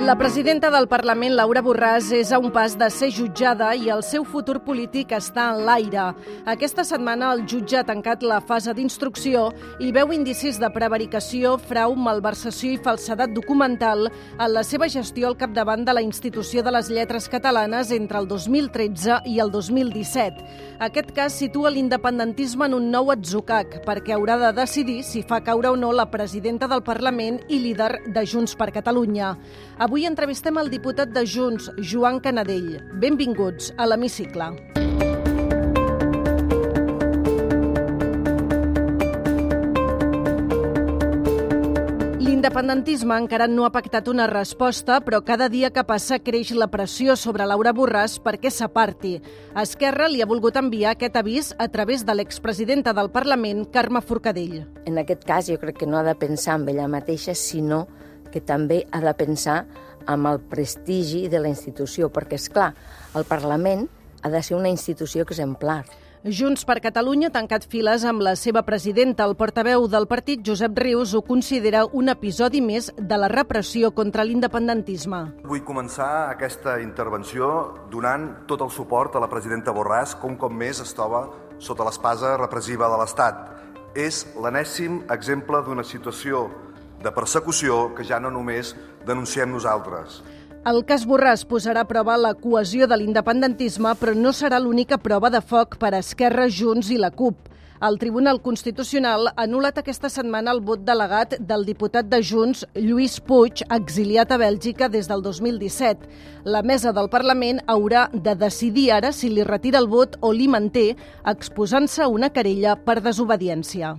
La presidenta del Parlament, Laura Borràs, és a un pas de ser jutjada i el seu futur polític està en l'aire. Aquesta setmana el jutge ha tancat la fase d'instrucció i veu indicis de prevaricació, frau, malversació i falsedat documental en la seva gestió al capdavant de la Institució de les Lletres Catalanes entre el 2013 i el 2017. Aquest cas situa l'independentisme en un nou atzucac perquè haurà de decidir si fa caure o no la presidenta del Parlament i líder de Junts per Catalunya. Avui Avui entrevistem el diputat de Junts, Joan Canadell. Benvinguts a l'Hemicicle. L'independentisme encara no ha pactat una resposta, però cada dia que passa creix la pressió sobre Laura Borràs perquè s'aparti. Esquerra li ha volgut enviar aquest avís a través de l'expresidenta del Parlament, Carme Forcadell. En aquest cas jo crec que no ha de pensar en ella mateixa, sinó que també ha de pensar amb el prestigi de la institució, perquè, és clar, el Parlament ha de ser una institució exemplar. Junts per Catalunya ha tancat files amb la seva presidenta. El portaveu del partit, Josep Rius, ho considera un episodi més de la repressió contra l'independentisme. Vull començar aquesta intervenció donant tot el suport a la presidenta Borràs, com com més es troba sota l'espasa repressiva de l'Estat. És l'enèsim exemple d'una situació de persecució que ja no només denunciem nosaltres. El cas Borràs posarà a prova la cohesió de l'independentisme, però no serà l'única prova de foc per Esquerra, Junts i la CUP. El Tribunal Constitucional ha anul·lat aquesta setmana el vot delegat del diputat de Junts, Lluís Puig, exiliat a Bèlgica des del 2017. La mesa del Parlament haurà de decidir ara si li retira el vot o li manté, exposant-se una querella per desobediència.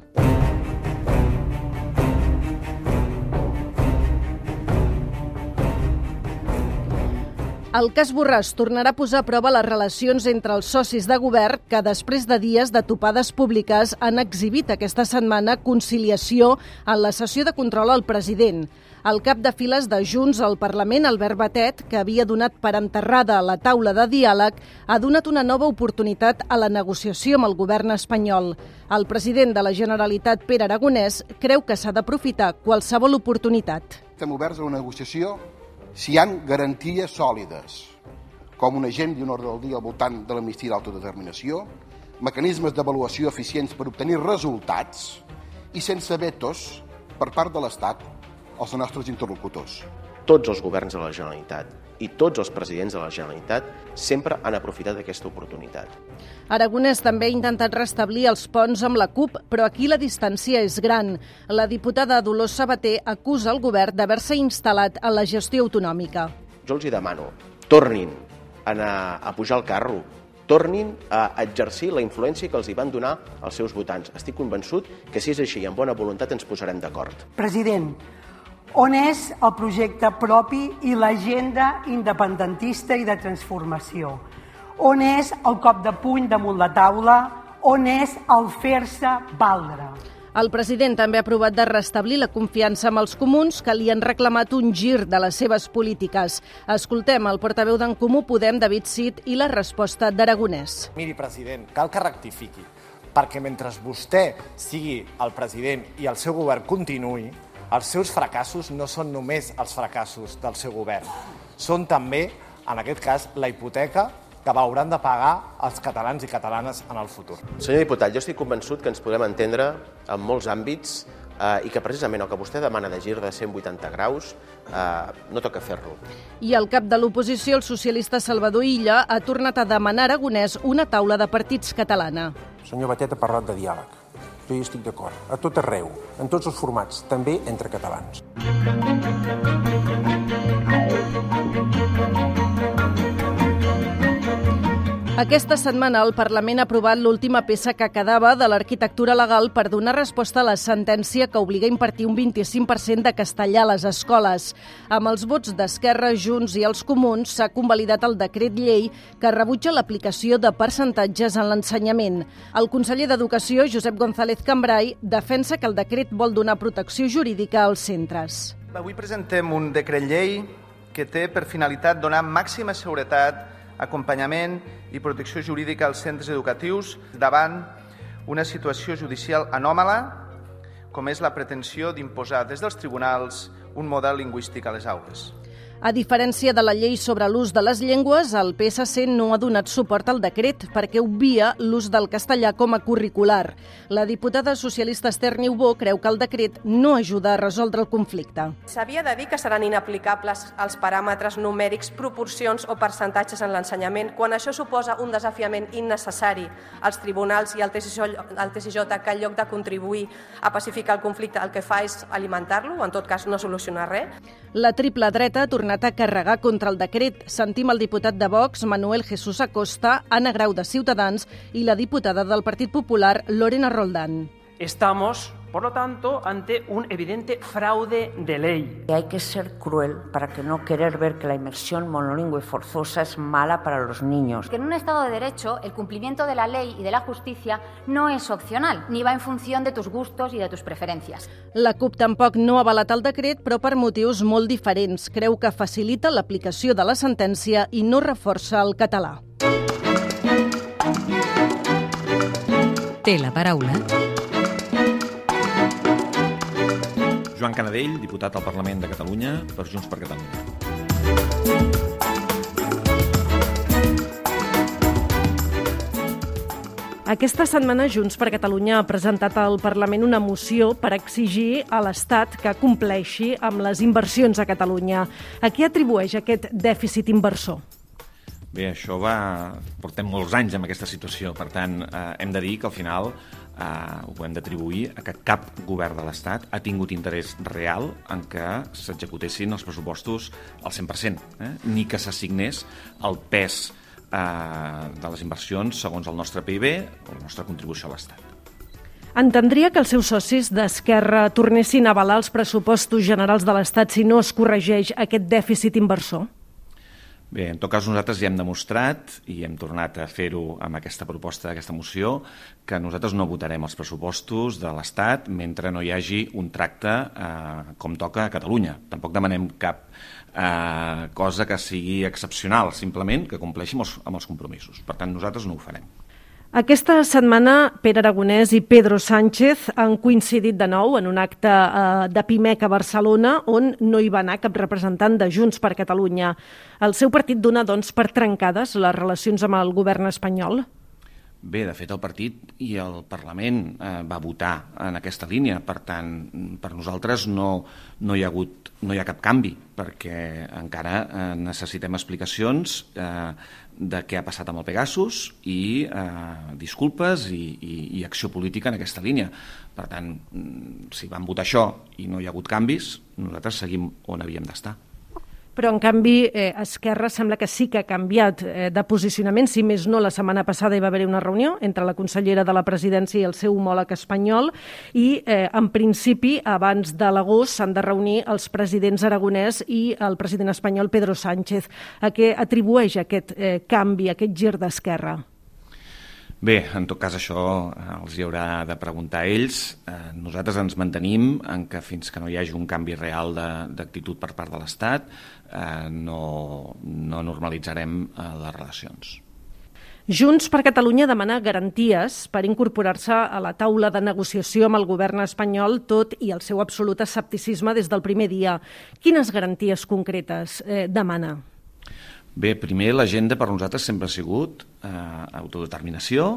El cas Borràs tornarà a posar a prova les relacions entre els socis de govern que després de dies de topades públiques han exhibit aquesta setmana conciliació en la sessió de control al president. El cap de files de Junts al Parlament, Albert Batet, que havia donat per enterrada la taula de diàleg, ha donat una nova oportunitat a la negociació amb el govern espanyol. El president de la Generalitat, Pere Aragonès, creu que s'ha d'aprofitar qualsevol oportunitat. Estem oberts a una negociació si hi han garanties sòlides, com un agent i un ordre del dia al voltant de l'amnistia i l'autodeterminació, mecanismes d'avaluació eficients per obtenir resultats i sense vetos per part de l'Estat als nostres interlocutors. Tots els governs de la Generalitat i tots els presidents de la Generalitat sempre han aprofitat aquesta oportunitat. Aragonès també ha intentat restablir els ponts amb la CUP, però aquí la distància és gran. La diputada Dolors Sabater acusa el govern d'haver-se instal·lat en la gestió autonòmica. Jo els hi demano, tornin a, anar a pujar al carro, tornin a exercir la influència que els hi van donar els seus votants. Estic convençut que si és així i amb bona voluntat ens posarem d'acord. President, on és el projecte propi i l'agenda independentista i de transformació? On és el cop de puny damunt la taula? On és el fer-se valdre? El president també ha provat de restablir la confiança amb els comuns que li han reclamat un gir de les seves polítiques. Escoltem el portaveu d'en Comú Podem, David Cid, i la resposta d'Aragonès. Miri, president, cal que rectifiqui, perquè mentre vostè sigui el president i el seu govern continuï, els seus fracassos no són només els fracassos del seu govern, són també, en aquest cas, la hipoteca que hauran de pagar els catalans i catalanes en el futur. Senyor diputat, jo estic convençut que ens podem entendre en molts àmbits eh, i que precisament el que vostè demana de gir de 180 graus eh, no toca fer-lo. I el cap de l'oposició, el socialista Salvador Illa, ha tornat a demanar a Aragonès una taula de partits catalana. Senyor Batet ha parlat de diàleg jo hi estic d'acord. A tot arreu, en tots els formats, també entre catalans. Aquesta setmana el Parlament ha aprovat l'última peça que quedava de l'arquitectura legal per donar resposta a la sentència que obliga a impartir un 25% de castellà a les escoles. Amb els vots d'Esquerra, Junts i els Comuns s'ha convalidat el decret llei que rebutja l'aplicació de percentatges en l'ensenyament. El conseller d'Educació, Josep González Cambrai, defensa que el decret vol donar protecció jurídica als centres. Avui presentem un decret llei que té per finalitat donar màxima seguretat, acompanyament i protecció jurídica als centres educatius davant una situació judicial anòmala com és la pretensió d'imposar des dels tribunals un model lingüístic a les aules. A diferència de la llei sobre l'ús de les llengües, el PSC no ha donat suport al decret perquè obvia l'ús del castellà com a curricular. La diputada socialista Esther Niubó creu que el decret no ajuda a resoldre el conflicte. S'havia de dir que seran inaplicables els paràmetres numèrics, proporcions o percentatges en l'ensenyament quan això suposa un desafiament innecessari als tribunals i al TSJ, al TSJ que en lloc de contribuir a pacificar el conflicte el que fa és alimentar-lo o en tot cas no solucionar res. La triple dreta ha tornat a carregar contra el decret. Sentim el diputat de Vox, Manuel Jesús Acosta, Anna Grau de Ciutadans i la diputada del Partit Popular, Lorena Roldán. Estamos Por lo tanto, ante un evidente fraude de ley. Hay que ser cruel para que no querer ver que la inmersión monolingüe forzosa es mala para los niños. Que en un Estado de Derecho el cumplimiento de la ley y de la justicia no es opcional, ni va en función de tus gustos i de tus preferències. La CUP tampoc no ha avalat el decret, però per motius molt diferents. Creu que facilita l'aplicació de la sentència i no reforça el català. Té la paraula Joan Canadell, diputat al Parlament de Catalunya per Junts per Catalunya. Aquesta setmana Junts per Catalunya ha presentat al Parlament una moció per exigir a l'Estat que compleixi amb les inversions a Catalunya. A qui atribueix aquest dèficit inversor? Bé, això va... Portem molts anys amb aquesta situació, per tant, eh, hem de dir que al final eh, ho hem d'atribuir a que cap govern de l'Estat ha tingut interès real en que s'executessin els pressupostos al 100%, eh? ni que s'assignés el pes eh, de les inversions segons el nostre PIB o la nostra contribució a l'Estat. Entendria que els seus socis d'Esquerra tornessin a avalar els pressupostos generals de l'Estat si no es corregeix aquest dèficit inversor? Bé, en tot cas nosaltres ja hem demostrat i hem tornat a fer-ho amb aquesta proposta d'aquesta moció que nosaltres no votarem els pressupostos de l'Estat mentre no hi hagi un tracte eh, com toca a Catalunya. Tampoc demanem cap eh, cosa que sigui excepcional, simplement que compleixi amb els, amb els compromisos. Per tant, nosaltres no ho farem. Aquesta setmana, Pere Aragonès i Pedro Sánchez han coincidit de nou en un acte eh, de PIMEC a Barcelona on no hi va anar cap representant de Junts per Catalunya. El seu partit dona, doncs, per trencades les relacions amb el govern espanyol? Bé, de fet, el partit i el Parlament eh, va votar en aquesta línia. Per tant, per nosaltres no, no, hi ha hagut, no hi ha cap canvi, perquè encara eh, necessitem explicacions eh, de què ha passat amb el Pegasus i eh, disculpes i, i, i acció política en aquesta línia. Per tant, mm, si van votar això i no hi ha hagut canvis, nosaltres seguim on havíem d'estar. Però, en canvi, eh, Esquerra sembla que sí que ha canviat eh, de posicionament. Si més no, la setmana passada hi va haver una reunió entre la consellera de la presidència i el seu homòleg espanyol i, eh, en principi, abans de l'agost s'han de reunir els presidents aragonès i el president espanyol Pedro Sánchez. A què atribueix aquest eh, canvi, aquest gir d'Esquerra? Bé, en tot cas això eh, els hi haurà de preguntar a ells. Eh, nosaltres ens mantenim en que fins que no hi hagi un canvi real d'actitud per part de l'Estat eh, no, no normalitzarem eh, les relacions. Junts per Catalunya demana garanties per incorporar-se a la taula de negociació amb el govern espanyol, tot i el seu absolut escepticisme des del primer dia. Quines garanties concretes eh, demana? Bé, primer l'agenda per nosaltres sempre ha sigut eh, autodeterminació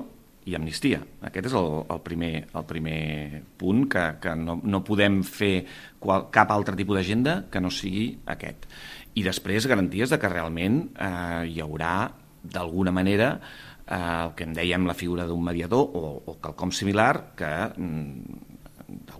i amnistia. Aquest és el, el, primer, el primer punt que, que no, no podem fer qual, cap altre tipus d'agenda que no sigui aquest. I després garanties de que realment eh, hi haurà d'alguna manera eh, el que en dèiem la figura d'un mediador o, o quelcom similar que mm,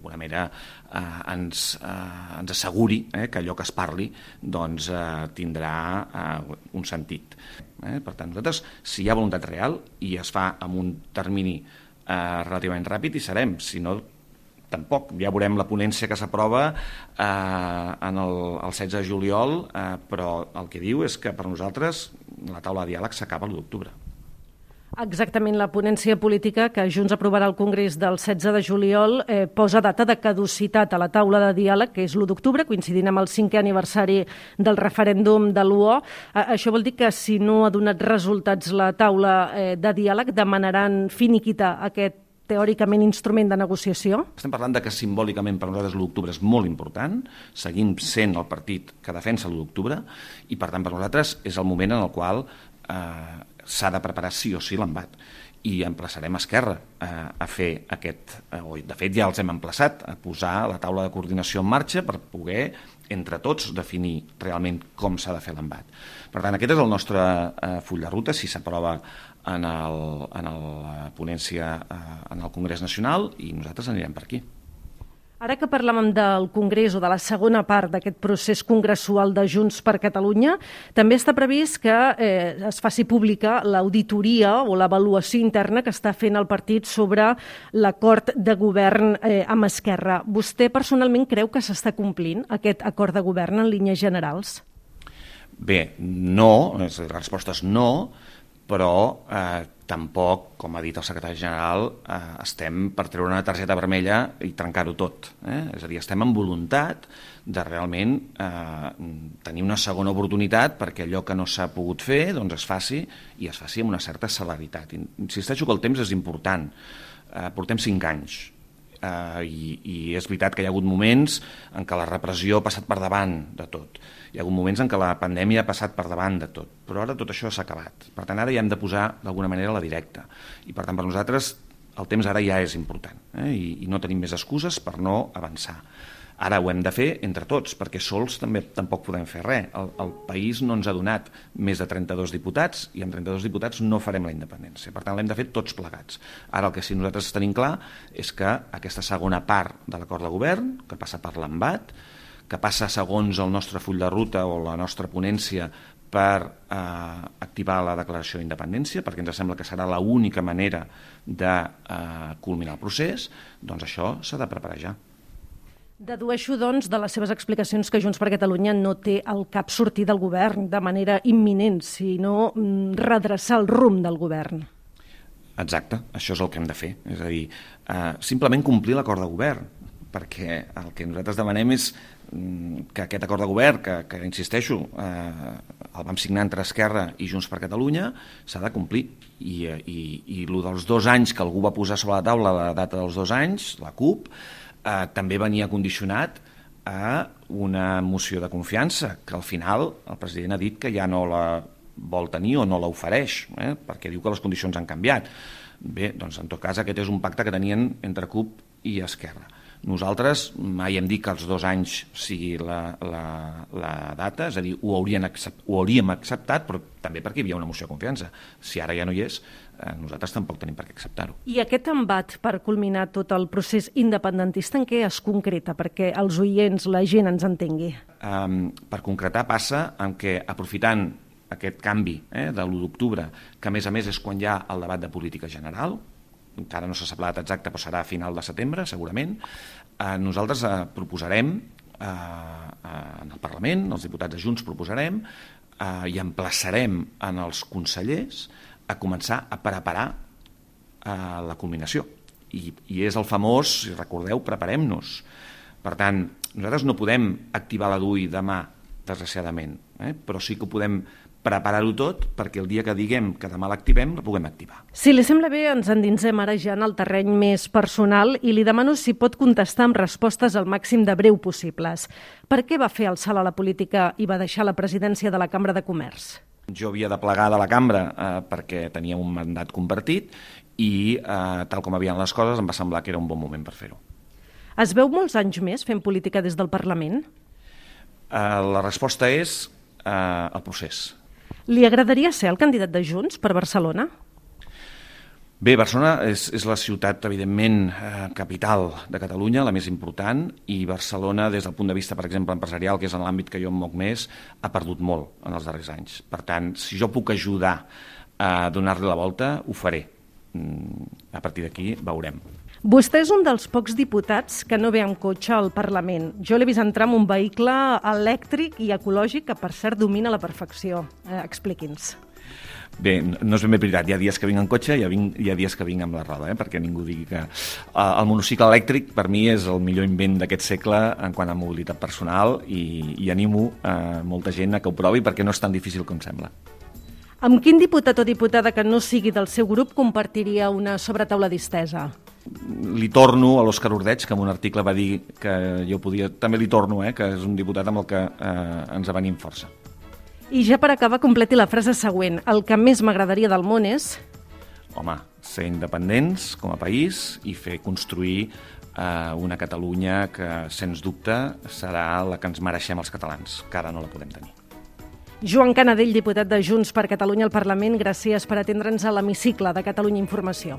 d'alguna manera eh, ens, eh, ens asseguri eh, que allò que es parli doncs, eh, tindrà eh, un sentit. Eh? Per tant, nosaltres, si hi ha voluntat real i es fa amb un termini eh, relativament ràpid, hi serem. Si no, tampoc. Ja veurem la ponència que s'aprova eh, en el, el 16 de juliol, eh, però el que diu és que per nosaltres la taula de diàleg s'acaba l'1 d'octubre. Exactament, la ponència política que Junts aprovarà al Congrés del 16 de juliol eh, posa data de caducitat a la taula de diàleg, que és l'1 d'octubre, coincidint amb el cinquè aniversari del referèndum de l'UO. Eh, això vol dir que si no ha donat resultats la taula eh, de diàleg, demanaran finiquitar aquest teòricament instrument de negociació? Estem parlant de que simbòlicament per nosaltres l'1 d'octubre és molt important, seguim sent el partit que defensa l'1 d'octubre i per tant per nosaltres és el moment en el qual eh, s'ha de preparar sí o sí l'embat i emplaçarem Esquerra a, a fer aquest, eh, o de fet ja els hem emplaçat a posar la taula de coordinació en marxa per poder entre tots definir realment com s'ha de fer l'embat. Per tant, aquest és el nostre eh, full de ruta, si s'aprova en, el, en el, la ponència eh, en el Congrés Nacional i nosaltres anirem per aquí. Ara que parlàvem del Congrés o de la segona part d'aquest procés congressual de Junts per Catalunya, també està previst que eh, es faci pública l'auditoria o l'avaluació interna que està fent el partit sobre l'acord de govern eh, amb Esquerra. Vostè personalment creu que s'està complint aquest acord de govern en línies generals? Bé, no, la resposta és no, però eh, tampoc, com ha dit el secretari general, eh, estem per treure una targeta vermella i trencar-ho tot. Eh? És a dir, estem amb voluntat de realment eh, tenir una segona oportunitat perquè allò que no s'ha pogut fer doncs es faci i es faci amb una certa celeritat. Insisteixo que el temps és important. Eh, portem cinc anys eh, i, i és veritat que hi ha hagut moments en què la repressió ha passat per davant de tot hi ha hagut moments en què la pandèmia ha passat per davant de tot, però ara tot això s'ha acabat. Per tant, ara ja hem de posar d'alguna manera la directa. I per tant, per nosaltres, el temps ara ja és important eh? I, i no tenim més excuses per no avançar. Ara ho hem de fer entre tots, perquè sols també tampoc podem fer res. El, el país no ens ha donat més de 32 diputats i amb 32 diputats no farem la independència. Per tant, l'hem de fer tots plegats. Ara el que sí nosaltres tenim clar és que aquesta segona part de l'acord de govern, que passa per l'embat, que passa segons el nostre full de ruta o la nostra ponència per eh, activar la declaració d'independència, perquè ens sembla que serà l'única manera de eh, culminar el procés, doncs això s'ha de preparar ja. Dedueixo, doncs, de les seves explicacions que Junts per Catalunya no té el cap sortir del govern de manera imminent, sinó mm, redreçar el rumb del govern. Exacte, això és el que hem de fer. És a dir, eh, simplement complir l'acord de govern, perquè el que nosaltres demanem és que aquest acord de govern, que, que insisteixo, eh, el vam signar entre Esquerra i Junts per Catalunya, s'ha de complir. I, eh, i, I el dels dos anys que algú va posar sobre la taula, la data dels dos anys, la CUP, eh, també venia condicionat a una moció de confiança, que al final el president ha dit que ja no la vol tenir o no l'ofereix, eh, perquè diu que les condicions han canviat. Bé, doncs en tot cas aquest és un pacte que tenien entre CUP i Esquerra. Nosaltres mai hem dit que els dos anys sigui la, la, la data, és a dir, ho, haurien accept, ho hauríem acceptat, però també perquè hi havia una moció de confiança. Si ara ja no hi és, eh, nosaltres tampoc tenim per què acceptar-ho. I aquest embat per culminar tot el procés independentista en què es concreta, perquè els oients, la gent ens entengui? Um, per concretar passa en què, aprofitant aquest canvi eh, de l'1 d'octubre, que a més a més és quan hi ha el debat de política general, encara no s'ha sap la data exacta, però serà a final de setembre, segurament, eh, nosaltres eh, proposarem eh, eh, en el Parlament, els diputats de Junts proposarem eh, i emplaçarem en els consellers a començar a preparar eh, la culminació. I, I és el famós, si recordeu, preparem-nos. Per tant, nosaltres no podem activar la DUI demà, desgraciadament, eh? però sí que ho podem preparar-ho tot perquè el dia que diguem que demà l'activem, la puguem activar. Si li sembla bé, ens endinsem ara ja en el terreny més personal i li demano si pot contestar amb respostes al màxim de breu possibles. Per què va fer el salt a la política i va deixar la presidència de la Cambra de Comerç? Jo havia de plegar de la cambra eh, perquè tenia un mandat compartit i, eh, tal com havien les coses, em va semblar que era un bon moment per fer-ho. Es veu molts anys més fent política des del Parlament? Eh, la resposta és eh, el procés li agradaria ser el candidat de Junts per Barcelona? Bé, Barcelona és, és la ciutat, evidentment, eh, capital de Catalunya, la més important, i Barcelona, des del punt de vista, per exemple, empresarial, que és en l'àmbit que jo em moc més, ha perdut molt en els darrers anys. Per tant, si jo puc ajudar a donar-li la volta, ho faré. Mm, a partir d'aquí veurem. Vostè és un dels pocs diputats que no ve amb cotxe al Parlament. Jo l'he vist entrar en un vehicle elèctric i ecològic que, per cert, domina la perfecció. Eh, Expliqui'ns. Bé, no és ben bé veritat. Hi ha dies que vinc en cotxe i hi vinc, hi ha dies que vinc amb la roda, eh? perquè ningú digui que... Uh, el monocicle elèctric, per mi, és el millor invent d'aquest segle en quant a mobilitat personal i, i animo uh, molta gent a que ho provi perquè no és tan difícil com sembla. Amb quin diputat o diputada que no sigui del seu grup compartiria una sobretaula distesa? Li torno a l'Òscar Ordeig, que en un article va dir que jo podia... També li torno, eh, que és un diputat amb el que eh, ens avenim força. I ja per acabar, completi la frase següent. El que més m'agradaria del món és... Home, ser independents com a país i fer construir eh, una Catalunya que, sens dubte, serà la que ens mereixem els catalans, que ara no la podem tenir. Joan Canadell, diputat de Junts per Catalunya al Parlament, gràcies per atendre'ns a l'hemicicle de Catalunya Informació.